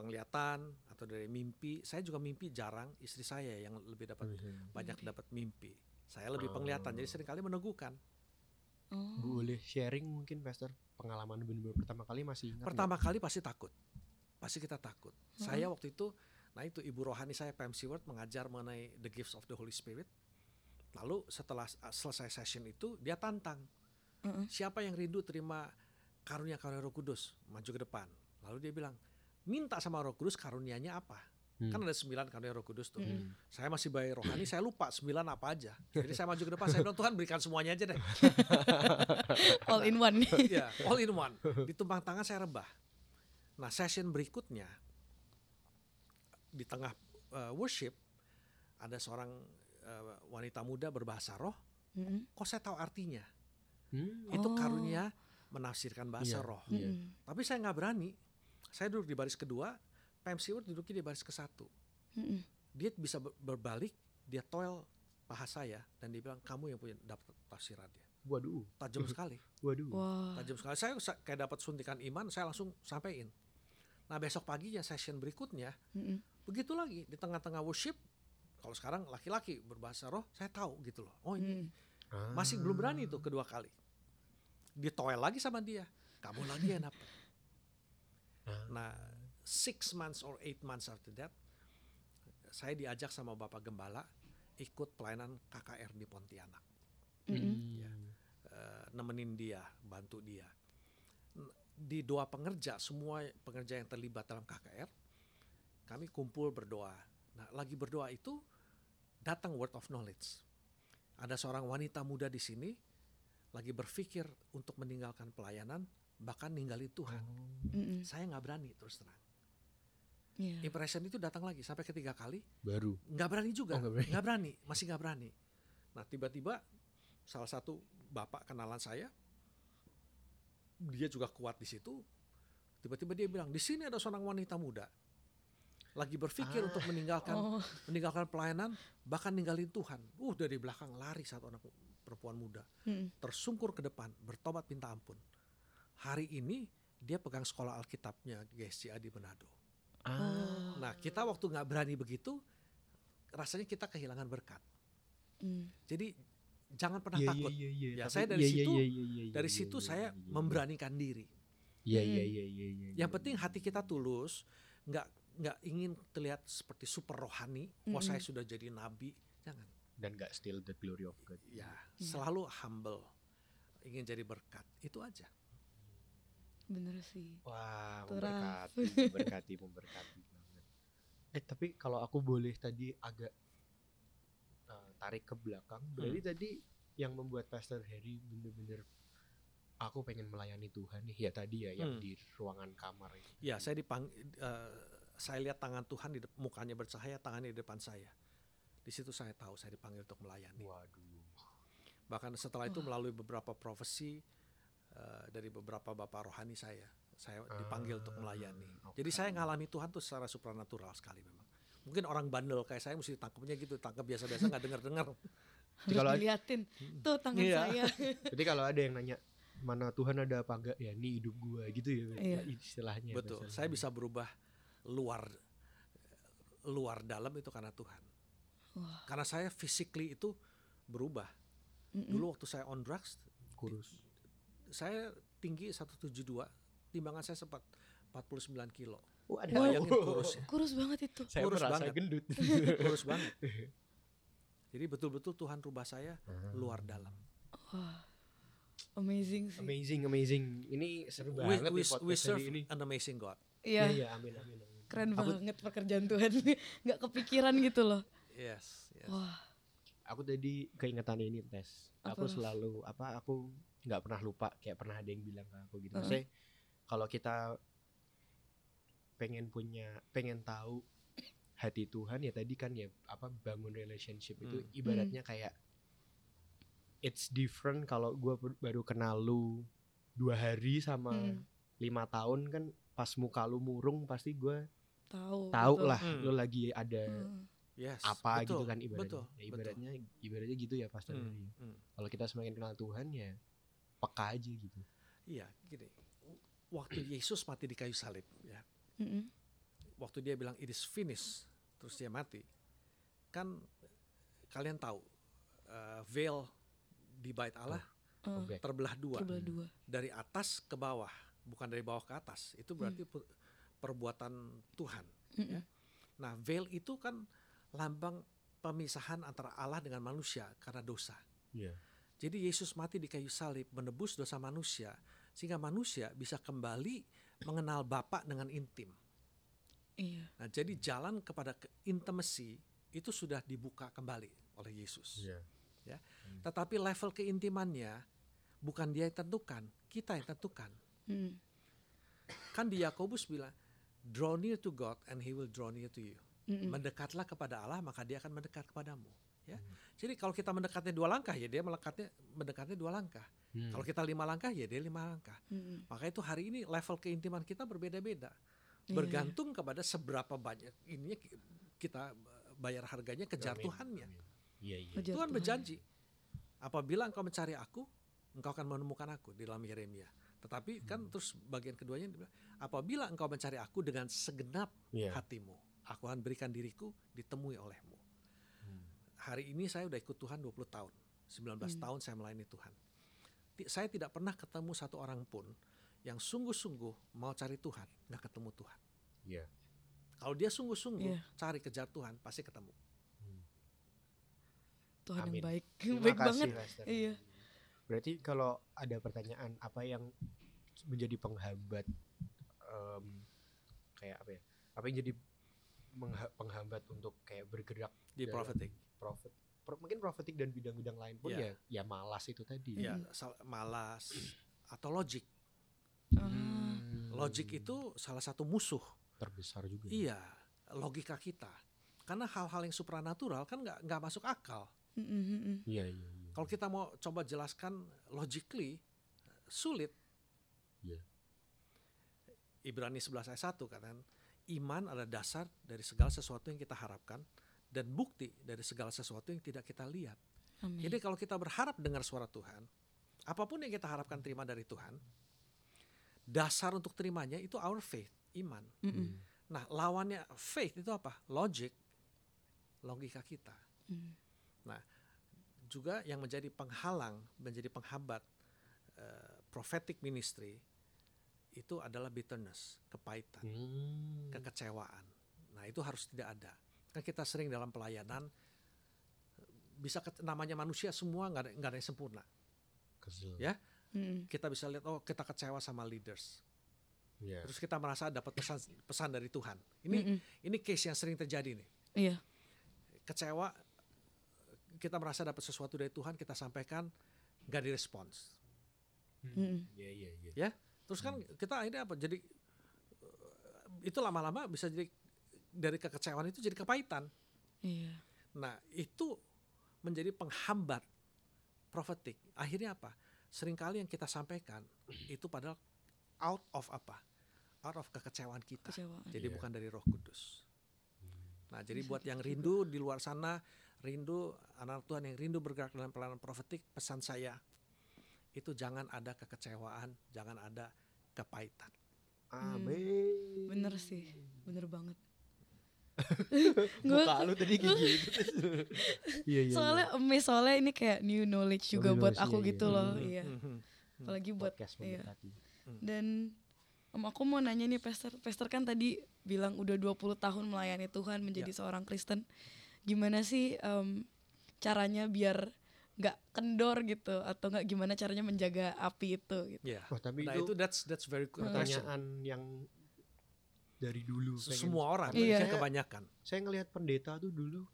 penglihatan atau dari mimpi. Saya juga mimpi jarang, istri saya yang lebih dapat hmm. banyak dapat mimpi. Saya lebih oh. penglihatan, jadi sering kali meneguhkan. Oh. Boleh sharing mungkin Pastor pengalaman benar-benar pertama kali masih ingat Pertama gak? kali pasti takut, pasti kita takut. Hmm. Saya waktu itu Nah itu ibu rohani saya Pam Seward mengajar mengenai the gifts of the Holy Spirit. Lalu setelah selesai session itu dia tantang mm -hmm. siapa yang rindu terima karunia karunia Roh Kudus maju ke depan. Lalu dia bilang minta sama Roh Kudus karunianya apa. Hmm. Kan ada sembilan karena Roh Kudus tuh. Hmm. Saya masih bayi rohani, saya lupa sembilan apa aja. Jadi saya maju ke depan, saya bilang Tuhan berikan semuanya aja deh. all in one. ya, all in one. Di tumpang tangan saya rebah. Nah, session berikutnya di tengah uh, worship ada seorang uh, wanita muda berbahasa roh. Hmm. Kok saya tahu artinya? Hmm. Itu oh. karunia menafsirkan bahasa yeah. roh. Yeah. Tapi saya nggak berani. Saya duduk di baris kedua, Pam Seward duduknya di baris ke satu. Mm-hmm. Dia bisa berbalik, dia toel paha saya dan dia bilang kamu yang punya dapat tafsirannya. Waduh, tajam sekali. Waduh, wow. tajam sekali. Saya kayak dapat suntikan iman, saya langsung sampaikan. Nah besok paginya session berikutnya, mm-hmm. begitu lagi di tengah-tengah worship. Kalau sekarang laki-laki berbahasa roh, saya tahu gitu loh. Oh ini mm. masih belum berani tuh kedua kali. Ditoel lagi sama dia, kamu lagi yang dapat. Nah six months or eight months after that, saya diajak sama Bapak Gembala ikut pelayanan KKR di Pontianak. Mm-hmm. Ya, uh, nemenin dia, bantu dia. Di doa pengerja, semua pengerja yang terlibat dalam KKR, kami kumpul berdoa. Nah, lagi berdoa itu datang word of knowledge. Ada seorang wanita muda di sini lagi berpikir untuk meninggalkan pelayanan, bahkan ninggalin Tuhan. Oh. Mm-hmm. Saya nggak berani terus terang yeah. impression itu datang lagi sampai ketiga kali baru nggak berani juga oh, nggak berani. berani masih nggak berani nah tiba-tiba salah satu bapak kenalan saya dia juga kuat di situ tiba-tiba dia bilang di sini ada seorang wanita muda lagi berpikir ah. untuk meninggalkan oh. meninggalkan pelayanan bahkan ninggalin Tuhan uh dari belakang lari satu anak perempuan muda hmm. tersungkur ke depan bertobat minta ampun hari ini dia pegang sekolah Alkitabnya GSCA di Manado Ah. Nah kita waktu nggak berani begitu, rasanya kita kehilangan berkat. Mm. Jadi jangan pernah yeah, takut. Yeah, yeah, yeah. Ya Tapi, saya dari yeah, situ, yeah, yeah, yeah, yeah, dari yeah, situ yeah, saya yeah, yeah, memberanikan diri. Iya iya iya iya. Yang penting hati kita tulus, nggak nggak ingin terlihat seperti super rohani. Mm. Wah saya sudah jadi nabi, jangan. Dan nggak steal the glory of God. Ya, mm. selalu humble, ingin jadi berkat, itu aja. Bener sih. Wah, memberkati, memberkati, memberkati banget. Eh, tapi kalau aku boleh tadi agak uh, tarik ke belakang, hmm. berarti tadi yang membuat Pastor Harry bener-bener aku pengen melayani Tuhan nih ya tadi ya yang hmm. di ruangan kamar itu. Ya, saya dipang uh, saya lihat tangan Tuhan di mukanya bercahaya, tangannya di depan saya. Di situ saya tahu saya dipanggil untuk melayani. Waduh. Bahkan setelah itu melalui beberapa profesi Eh, dari beberapa bapak rohani saya. Saya dipanggil uh, untuk melayani. Okay. Jadi saya ngalami Tuhan tuh secara supranatural sekali memang. Mungkin orang bandel kayak saya mesti tangkapnya gitu, tangkap biasa-biasa nggak dengar-dengar. Kalau diliatin tuh tangan iya. saya. Jadi kalau ada yang nanya mana Tuhan ada apa enggak ya ini hidup gua gitu ya iya. istilahnya. Betul. Saya bisa berubah luar luar dalam itu karena Tuhan. Wah. Karena saya physically itu berubah. Mm -mm. Dulu waktu saya on drugs kurus saya tinggi 172, timbangan saya sempat 49 kilo. Oh, ada Bayangin kurus ya. Kurus banget itu. Saya kurus banget. gendut. kurus banget. Jadi betul-betul Tuhan rubah saya hmm. luar dalam. Wah. Amazing sih. Amazing, amazing. Ini seru we, banget we, we serve ini. an amazing God. Iya. Iya, amin, amin, amin. Keren aku, banget pekerjaan Tuhan. Gak kepikiran gitu loh. Yes, yes. Wah. Aku tadi keingetan ini tes. Apa? Aku selalu apa aku nggak pernah lupa kayak pernah ada yang bilang ke aku gitu. Uh -huh. kalau kita pengen punya pengen tahu hati Tuhan ya tadi kan ya apa bangun relationship itu hmm. ibaratnya hmm. kayak it's different kalau gue baru kenal lu dua hari sama hmm. lima tahun kan pas muka lu murung pasti gue tahu tahu lah hmm. lu lagi ada hmm. yes, apa betul, gitu kan ibaratnya betul, ya, ibaratnya betul. ibaratnya gitu ya pasti hmm. hmm. kalau kita semakin kenal Tuhan ya peka aja gitu iya gini waktu Yesus mati di kayu salib ya mm-hmm. waktu dia bilang it is finished terus dia mati kan kalian tahu uh, veil di bait Allah oh. okay. terbelah dua terbelah dua dari atas ke bawah bukan dari bawah ke atas itu berarti mm. perbuatan Tuhan mm-hmm. ya nah veil itu kan lambang pemisahan antara Allah dengan manusia karena dosa yeah. Jadi Yesus mati di kayu salib menebus dosa manusia sehingga manusia bisa kembali mengenal Bapa dengan intim. Iya. Nah, jadi jalan kepada ke intimacy itu sudah dibuka kembali oleh Yesus. Yeah. Ya. Hmm. Tetapi level keintimannya bukan dia yang tentukan, kita yang tentukan. Hmm. Kan di Yakobus bilang, draw near to God and he will draw near to you. Hmm. Mendekatlah kepada Allah maka dia akan mendekat kepadamu. Ya. Hmm. Jadi kalau kita mendekatnya dua langkah ya dia mendekatnya mendekatnya dua langkah. Hmm. Kalau kita lima langkah ya dia lima langkah. Hmm. Maka itu hari ini level keintiman kita berbeda-beda. Iya, bergantung yeah. kepada seberapa banyak ininya kita bayar harganya kejar Amin. Tuhannya. Iya, iya. Tuhan berjanji, apabila engkau mencari aku, engkau akan menemukan aku di dalam Yeremia. Tetapi kan hmm. kan terus bagian keduanya bilang, apabila engkau mencari aku dengan segenap yeah. hatimu, aku akan berikan diriku ditemui olehmu. Hari ini saya udah ikut Tuhan 20 tahun. 19 hmm. tahun saya melayani Tuhan. Saya tidak pernah ketemu satu orang pun yang sungguh-sungguh mau cari Tuhan nggak ketemu Tuhan. Yeah. Kalau dia sungguh-sungguh yeah. cari kejar Tuhan pasti ketemu. Hmm. Tuhan Amin. yang baik, Terima baik kasih, banget. Lester. Iya. Berarti kalau ada pertanyaan apa yang menjadi penghambat um, kayak apa ya? Apa yang jadi penghambat untuk kayak bergerak di prophetic? Prophet, pro, mungkin prophetic dan bidang-bidang lain pun yeah. ya ya malas itu tadi. Ya, mm. malas atau logic Hmm. Logik itu salah satu musuh terbesar juga. Iya, logika kita. Karena hal-hal yang supranatural kan nggak nggak masuk akal. Iya, iya, iya. Kalau kita mau coba jelaskan logically sulit. Iya. Ibrani 11 ayat 1 kan iman adalah dasar dari segala sesuatu yang kita harapkan dan bukti dari segala sesuatu yang tidak kita lihat. Amin. Jadi kalau kita berharap dengar suara Tuhan, apa pun yang kita harapkan terima dari Tuhan, dasar untuk terimanya itu our faith, iman. Mm -mm. Nah, lawannya faith itu apa? Logic, logika kita. Mm. Nah, juga yang menjadi penghalang, menjadi penghambat uh, prophetic ministry itu adalah bitterness, kepahitan, mm. kekecewaan. Nah, itu harus tidak ada. Kan kita sering dalam pelayanan bisa namanya manusia semua nggak ada, ada yang sempurna. Kesel. Ya, hmm. kita bisa lihat oh kita kecewa sama leaders yeah. terus kita merasa dapat pesan pesan dari Tuhan ini mm -mm. ini case yang sering terjadi nih yeah. kecewa kita merasa dapat sesuatu dari Tuhan kita sampaikan gak direspons mm. yeah, yeah, yeah. ya terus kan mm. kita ini apa jadi itu lama-lama bisa jadi dari kekecewaan itu jadi kepahitan yeah. nah itu menjadi penghambat profetik akhirnya apa sering kali yang kita sampaikan itu padahal out of apa? Out of kekecewaan kita. Kecewaan. Jadi yeah. bukan dari Roh Kudus. Nah, jadi buat yang rindu di luar sana, rindu anak Tuhan yang rindu bergerak dalam pelayanan profetik, pesan saya itu jangan ada kekecewaan, jangan ada kepahitan. Amin. Hmm, bener sih, bener banget. Muka lu tadi kayak gitu. iya, iya, soalnya iya. soalnya ini kayak new knowledge juga buat aku iya, gitu iya. loh. Hmm, iya. Hmm, Apalagi buat iya. Dan Om aku mau nanya nih Pester, Pester kan tadi bilang udah 20 tahun melayani Tuhan menjadi ya. seorang Kristen. Gimana sih um, caranya biar nggak kendor gitu atau nggak gimana caranya menjaga api itu gitu. Yeah. Wah, tapi nah, itu, itu that's that's very good pertanyaan yang dari dulu semua orang iya. kebanyakan saya ngelihat pendeta tuh dulu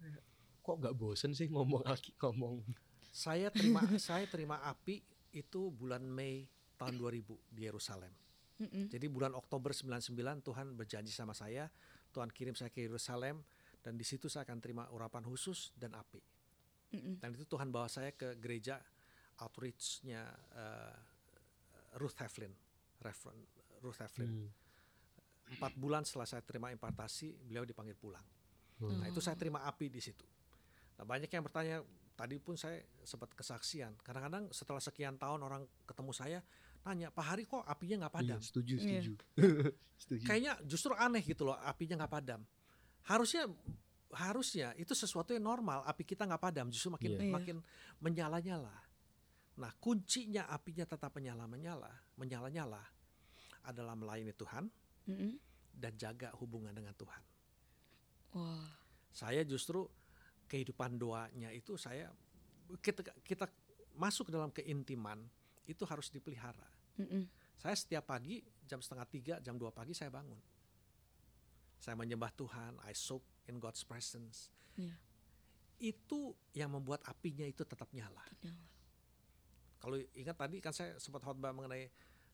kok nggak bosen sih ngomong lagi ngomong saya terima saya terima api itu bulan Mei tahun 2000 di Yerusalem mm -mm. jadi bulan Oktober 99 Tuhan berjanji sama saya Tuhan kirim saya ke Yerusalem dan di situ saya akan terima urapan khusus dan api mm -mm. dan itu Tuhan bawa saya ke gereja outreachnya uh, Ruth Heflin Reverend Ruth Heflin mm empat bulan setelah saya terima impartasi beliau dipanggil pulang hmm. nah itu saya terima api di situ nah banyak yang bertanya tadi pun saya sempat kesaksian kadang-kadang setelah sekian tahun orang ketemu saya nanya Pak Hari kok apinya nggak padam iya, setuju iya. setuju. setuju kayaknya justru aneh gitu loh apinya nggak padam harusnya harusnya itu sesuatu yang normal api kita nggak padam justru makin yeah. makin menyala-nyala nah kuncinya apinya tetap menyala-menyala menyala-nyala adalah melayani Tuhan mm-hmm. dan jaga hubungan dengan Tuhan. Wow. Saya justru kehidupan doanya itu saya kita kita masuk dalam keintiman itu harus dipelihara. Mm-hmm. Saya setiap pagi jam setengah tiga, jam dua pagi saya bangun. saya menyembah Tuhan, I soak in God's presence. Yeah. Itu yang membuat apinya itu tetap nyala. nyala. Kalau ingat tadi kan saya sempat khotbah mengenai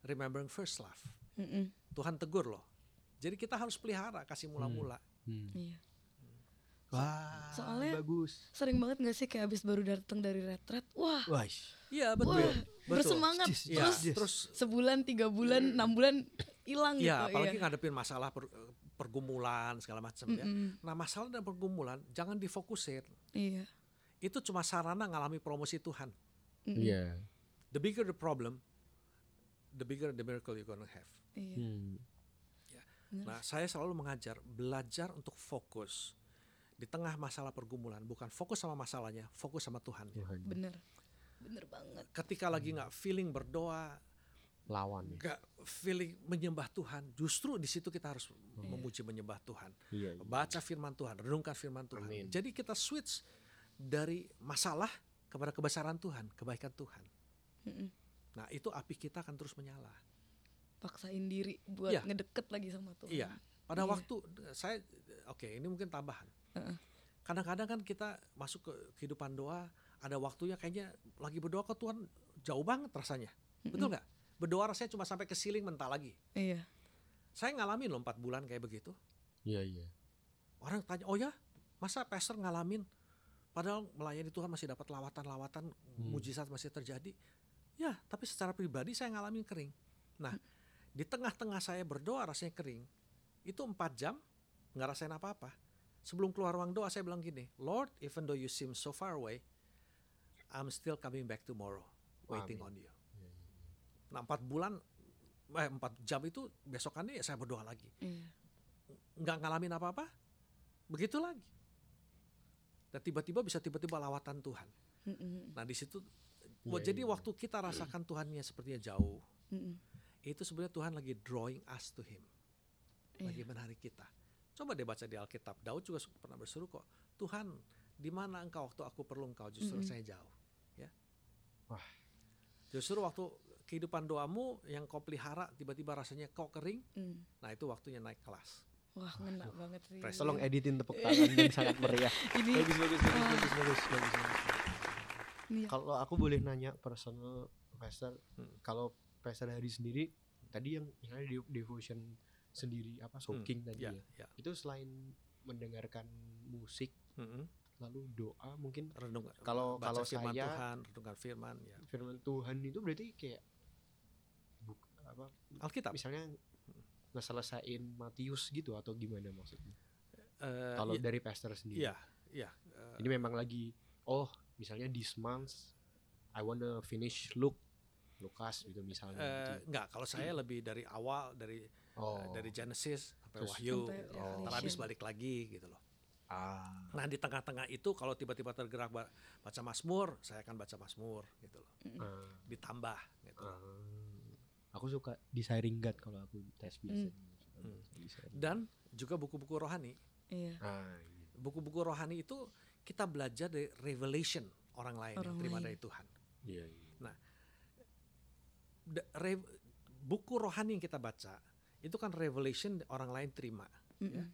remembering first love. Mm -mm. Tuhan tegur loh. Jadi kita harus pelihara kasih mula-mula. Hmm. Hmm. Iya. Wah, soalnya bagus. Sering banget gak sih kayak abis baru datang dari retret, wah, wah, iya betul, wah, betul. bersemangat, yes, terus, yes. terus sebulan, tiga bulan, enam bulan hilang gitu. Iya, apalagi iya. ngadepin masalah per, pergumulan segala macam mm -mm. ya. Nah masalah dan pergumulan jangan difokusir. Iya. Itu cuma sarana ngalami promosi Tuhan. Iya. Mm -mm. yeah. The bigger the problem, the bigger the miracle you're gonna have. Iya. Hmm. Ya. Nah saya selalu mengajar belajar untuk fokus di tengah masalah pergumulan bukan fokus sama masalahnya fokus sama Tuhan bener bener banget ketika lagi nggak feeling berdoa lawan nggak feeling menyembah Tuhan justru di situ kita harus hmm. memuji menyembah Tuhan iya, iya. baca firman Tuhan renungkan firman Tuhan Amin. jadi kita switch dari masalah kepada kebesaran Tuhan kebaikan Tuhan mm nah itu api kita akan terus menyala paksain diri buat iya. ngedeket lagi sama Tuhan iya pada iya. waktu saya oke okay, ini mungkin tambahan Kadang-kadang kan kita masuk ke kehidupan doa, ada waktunya kayaknya lagi berdoa ke Tuhan jauh banget rasanya. Betul nggak? Berdoa rasanya cuma sampai ke ceiling mental lagi. Iya. Saya ngalamin loh 4 bulan kayak begitu. Iya, iya. Orang tanya, oh ya masa pastor ngalamin? Padahal melayani Tuhan masih dapat lawatan-lawatan, hmm. mujizat masih terjadi. Ya, tapi secara pribadi saya ngalamin kering. Nah, hmm. di tengah-tengah saya berdoa rasanya kering. Itu empat jam nggak rasain apa-apa sebelum keluar ruang doa saya bilang gini, Lord, even though you seem so far away, I'm still coming back tomorrow, waiting Amin. on you. Iya, iya, iya. Nah empat bulan, eh, empat jam itu besokannya ya saya berdoa lagi. Mm. Nggak ngalamin apa-apa, begitu lagi. Dan tiba-tiba bisa tiba-tiba lawatan Tuhan. Mm -mm. Nah di situ, yeah, jadi yeah. waktu kita rasakan Tuhannya sepertinya jauh, mm -mm. itu sebenarnya Tuhan lagi drawing us to Him, lagi menarik kita Coba deh baca di Alkitab. Daud juga pernah berseru kok, Tuhan, di mana engkau waktu aku perlu engkau? Justru mm -hmm. saya jauh. Ya. Wah. Justru waktu kehidupan doamu yang kau pelihara tiba-tiba rasanya kau kering, mm. nah itu waktunya naik kelas. Wah, ngena uh, banget sih. Tolong editin tepuk tangan yang sangat meriah. Ini bagus, bagus, bagus, bagus, bagus, bagus, bagus, bagus. Ya. Kalau aku boleh nanya personal Pastor, hmm. kalau Pastor hari sendiri tadi yang misalnya devotion sendiri apa soaking hmm, tadi ya, ya. ya. Itu selain mendengarkan musik, hmm. lalu doa mungkin renung kalau kalau firman saya Tuhan, renungkan firman ya. Firman Tuhan itu berarti kayak apa Alkitab misalnya ngeselesain Matius gitu atau gimana maksudnya? Uh, kalau ya, dari pastor sendiri. Iya, iya. Uh, Ini memang lagi oh, misalnya this month I wanna finish look Lukas gitu misalnya. Uh, gitu. Enggak, kalau saya hmm. lebih dari awal dari oh. uh, dari Genesis sampai Terus, Wahyu, sampai, oh. habis balik lagi gitu loh. Ah. Nah di tengah-tengah itu kalau tiba-tiba tergerak baca Mazmur, saya akan baca Mazmur gitu loh. Uh. Ditambah gitu. Uh. Aku suka desiring God kalau aku tes biasa. Mm. Dan juga buku-buku rohani. Iya. Ah, iya. Buku-buku rohani itu kita belajar dari revelation orang lain orang yang terima lain. dari Tuhan. Iya, iya. Nah, buku rohani yang kita baca itu kan revelation orang lain terima. Mm -hmm. ya.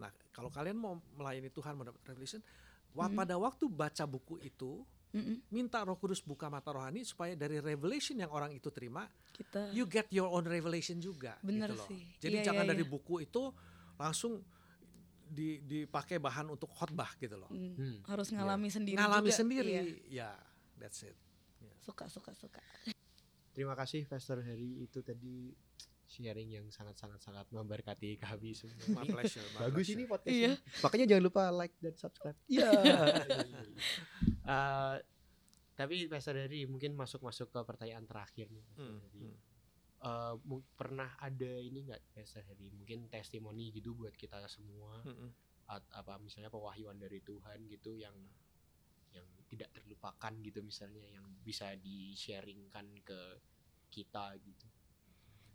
Nah, kalau kalian mau melayani Tuhan mendapat revelation, mm -hmm. pada waktu baca buku itu, mm -hmm. minta Roh Kudus buka mata rohani supaya dari revelation yang orang itu terima, kita you get your own revelation juga. Bener gitu loh. sih. Jadi yeah, jangan yeah, dari yeah. buku itu langsung di, dipakai bahan untuk khotbah gitu loh. Mm. Hmm. Harus ngalami yeah. sendiri. Ngalami juga. sendiri, ya. Yeah. that's it. Yeah. Suka, suka, suka. Terima kasih Pastor Harry itu tadi sharing yang sangat-sangat sangat memberkati kami semua. My pleasure. My Bagus pleasure. ini podcast iya. ini. Makanya jangan lupa like dan subscribe. Iya. Yeah. uh, tapi Pastor Harry mungkin masuk-masuk ke pertanyaan terakhir nih. Hmm. Hmm. Uh, pernah ada ini nggak Pastor Harry mungkin testimoni gitu buat kita semua hmm. At, apa misalnya pewahyuan dari Tuhan gitu yang yang tidak terlupakan gitu misalnya yang bisa di sharingkan ke kita gitu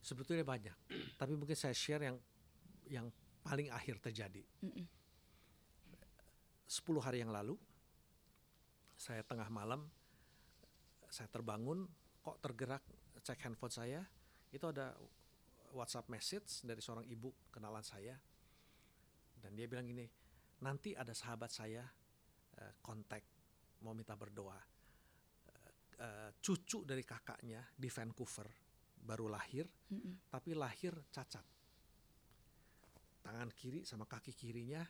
sebetulnya banyak tapi mungkin saya share yang yang paling akhir terjadi Sepuluh 10 hari yang lalu saya tengah malam saya terbangun kok tergerak cek handphone saya itu ada WhatsApp message dari seorang ibu kenalan saya dan dia bilang gini nanti ada sahabat saya uh, kontak mau minta berdoa uh, uh, cucu dari kakaknya di Vancouver baru lahir mm -mm. tapi lahir cacat tangan kiri sama kaki kirinya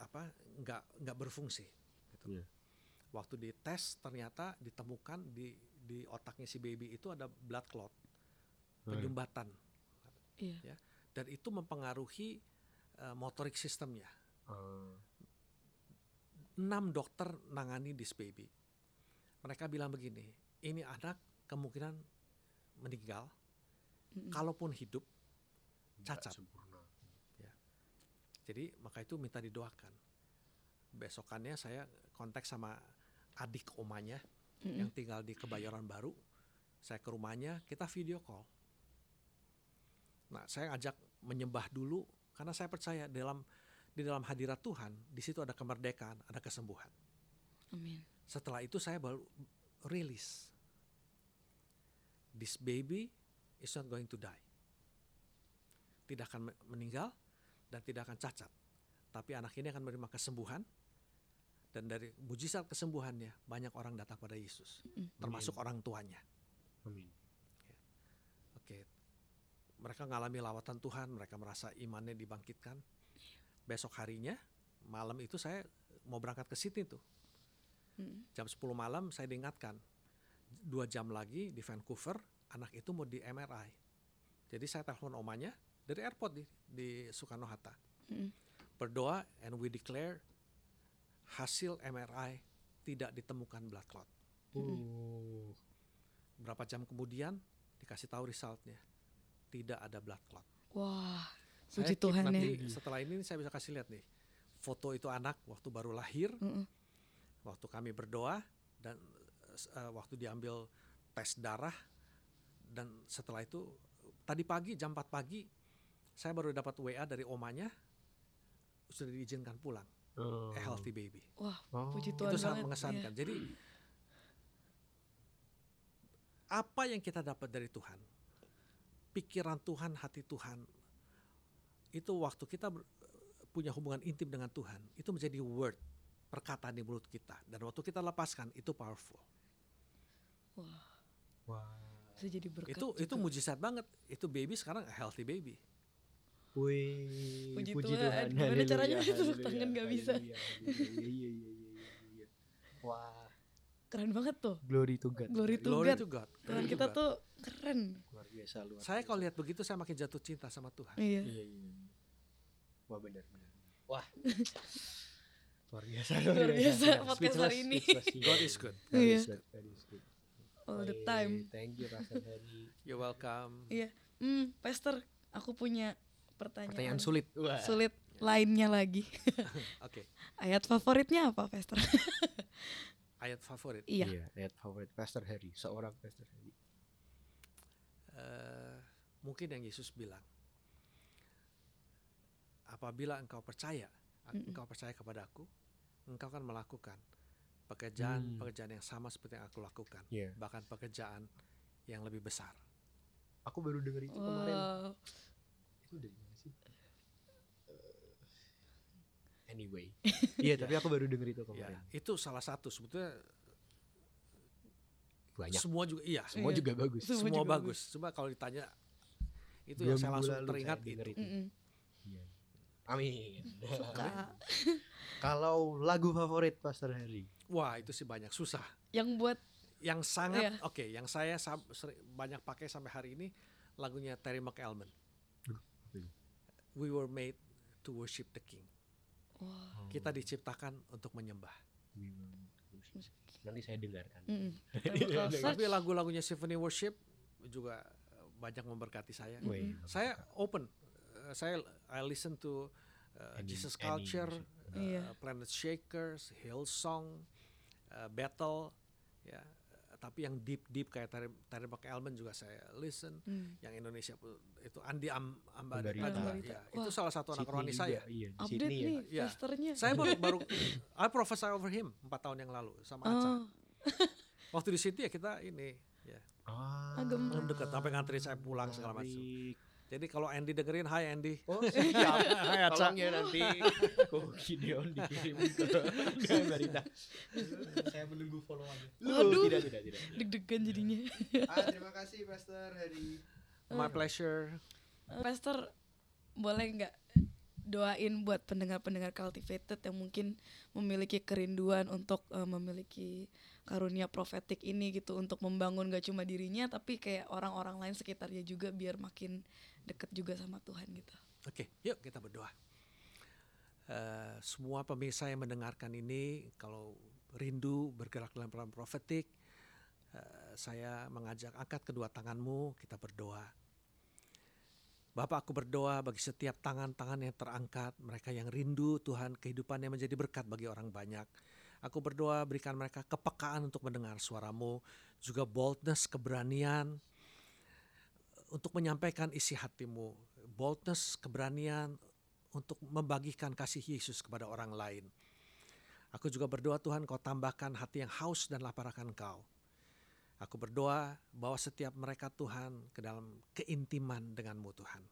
apa nggak nggak berfungsi gitu. Yeah. Waktu dites ternyata ditemukan di di otaknya si baby itu ada blood clot penyumbatan. Yeah. ya. Dan itu mempengaruhi uh, motorik sistemnya. Uh. enam dokter nangani this baby. Mereka bilang begini ini anak kemungkinan meninggal. Mm -hmm. kalaupun hidup cacat. ya. Jadi maka itu minta didoakan. Besokannya saya kontak sama adik omanya mm -hmm. yang tinggal di Kebayoran Baru saya ke rumahnya kita video call. Nah saya ajak menyembah dulu karena saya percaya dalam di dalam hadirat Tuhan di situ ada kemerdekaan ada kesembuhan. Amin. setelah itu saya baru rilis. This baby is not going to die. Tidak akan meninggal dan tidak akan cacat. Tapi anak ini akan menerima kesembuhan dan dari mujizat kesembuhannya banyak orang datang pada Yesus, mm. termasuk Amin. orang tuanya. Amin. Ya. Oke, mereka mengalami lawatan Tuhan, mereka merasa imannya dibangkitkan. Besok harinya, malam itu saya mau berangkat ke Sydney tuh. Mm. Jam 10 malam saya diingatkan, dua jam lagi di Vancouver, anak itu mau di MRI. Jadi saya telepon omanya dari airport di, di Soekarno Hatta. Mm. Berdoa and we declare hasil MRI tidak ditemukan blood clot. Uh. Berapa jam kemudian dikasih tahu resultnya tidak ada blood clot. Wah, puji Tuhan nanti ya. Setelah ini saya bisa kasih lihat nih foto itu anak waktu baru lahir, mm -mm. waktu kami berdoa dan uh, waktu diambil tes darah dan setelah itu tadi pagi jam 4 pagi saya baru dapat WA dari omanya sudah diizinkan pulang oh. a healthy baby. Wah, oh. puji Tuhan Itu sangat mengesankan. Yeah. Jadi apa yang kita dapat dari Tuhan, pikiran Tuhan, hati Tuhan, itu waktu kita punya hubungan intim dengan Tuhan, itu menjadi word, perkataan di mulut kita. Dan waktu kita lepaskan, itu powerful. Wah. Wah. Bisa jadi berkat itu juga. itu mujizat banget. Itu baby sekarang a healthy baby. Wih, puji, puji Tuhan. Tuhan. Gimana caranya itu tangan gak bisa. Iya, iya, iya, Wah. Keren banget tuh. Glory to God. Glory to Glory God. To God. Tuhan kita tuh keren. Luar biasa luar. Saya kalau lihat begitu saya makin jatuh cinta sama Tuhan. Iya. iya, iya. Wah benar benar. Wah. luar biasa luar biasa podcast hari ini. God is good. God is good. God is good. All the time. Thank you Pastor Harry. You're welcome. Iya. Hmm, Pastor, aku punya pertanyaan, pertanyaan sulit Wah. sulit lainnya lagi oke okay. ayat favoritnya apa Pastor ayat favorit iya. iya ayat favorit Pastor Harry seorang Pastor Harry uh, mungkin yang Yesus bilang apabila engkau percaya mm -mm. engkau percaya kepada aku engkau akan melakukan pekerjaan hmm. pekerjaan yang sama seperti yang aku lakukan yeah. bahkan pekerjaan yang lebih besar aku baru dengar itu wow. kemarin itu dari anyway. Iya, tapi aku baru denger itu kemarin. Ya, itu salah satu sebetulnya banyak. Semua juga iya, semua iya. juga bagus. Semua, semua juga bagus. Coba kalau ditanya itu yang saya langsung teringat itu. itu. Mm -mm. Iya. Amin. kalau lagu favorit Pastor Harry? Wah, itu sih banyak susah. Yang buat yang sangat iya. oke, okay, yang saya banyak pakai sampai hari ini lagunya Terry McElman. We were made to worship the King. Wow. Kita diciptakan untuk menyembah. Nanti saya dengarkan. Mm Tapi lagu-lagunya Symphony Worship juga banyak memberkati saya. Mm -hmm. Saya open. Uh, saya I listen to uh, any, Jesus Culture, uh, yeah. Planet Shakers, Hillsong, uh, Battle, ya tapi yang deep deep kayak Terry, Terry McElman juga saya listen. Hmm. yang Indonesia itu Andi Am Ambarita, ya, itu salah satu anak rohani saya. iya, update nih ya. ya. saya baru baru I prophesy over him empat tahun yang lalu sama Aca. Oh. waktu di Sydney ya kita ini ya. Ah, agak dekat sampai ngantri saya pulang segala macam Jadi kalau Andy dengerin, hai Andy. Oh siap. hai Tolong ya nanti kok Gideon dikirim ke Marita. Saya menunggu followannya. Waduh. Tidak, tidak, tidak. Deg-degan jadinya. ah, terima kasih Pastor Hari. My pleasure. Pastor, boleh nggak doain buat pendengar-pendengar cultivated yang mungkin memiliki kerinduan untuk uh, memiliki karunia profetik ini gitu untuk membangun gak cuma dirinya tapi kayak orang-orang lain sekitarnya juga biar makin deket juga sama Tuhan gitu. Oke, yuk kita berdoa. Uh, semua pemirsa yang mendengarkan ini kalau rindu bergerak dalam peran profetik, uh, saya mengajak angkat kedua tanganmu, kita berdoa Bapak aku berdoa bagi setiap tangan-tangan yang terangkat, mereka yang rindu Tuhan kehidupan yang menjadi berkat bagi orang banyak. Aku berdoa berikan mereka kepekaan untuk mendengar suaramu, juga boldness, keberanian untuk menyampaikan isi hatimu. Boldness, keberanian untuk membagikan kasih Yesus kepada orang lain. Aku juga berdoa Tuhan kau tambahkan hati yang haus dan lapar akan kau. Aku berdoa bawa setiap mereka Tuhan ke dalam keintiman denganmu Tuhan.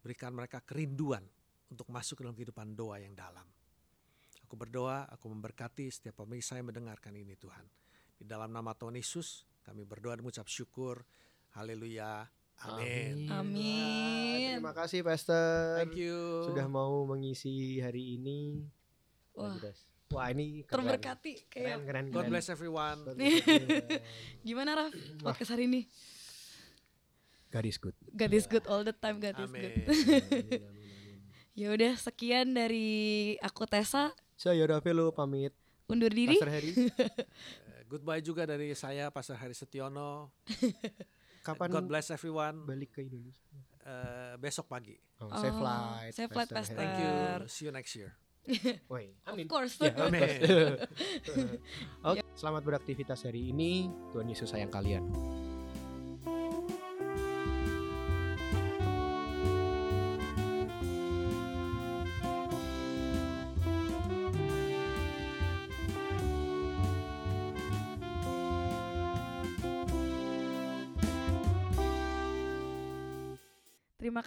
Berikan mereka kerinduan untuk masuk dalam kehidupan doa yang dalam. Aku berdoa, aku memberkati setiap pemirsa yang mendengarkan ini Tuhan. Di dalam nama Tuhan Yesus, kami berdoa dan mengucap syukur. Haleluya. Amin. Amin. Terima kasih Pastor. Thank you. Sudah mau mengisi hari ini. Wah. Wah ini keren. terberkati kayak keren, keren, keren. God bless everyone. Gimana Raf podcast hari ini? God is good. God is good all the time. God is good. ya udah sekian dari aku Tessa. Saya Ravelo pamit. Undur diri. Pastor Harry. Eh, goodbye juga dari saya Pastor Harry Setiono. Kapan God bless everyone. Balik ke Indonesia. Uh, besok pagi. Oh, safe oh, flight. Safe flight, Pastor. Thank you. See you next year. Woi, amin. Of course. Ya, amin. Oke, selamat beraktivitas hari ini. Tuhan Yesus sayang kalian.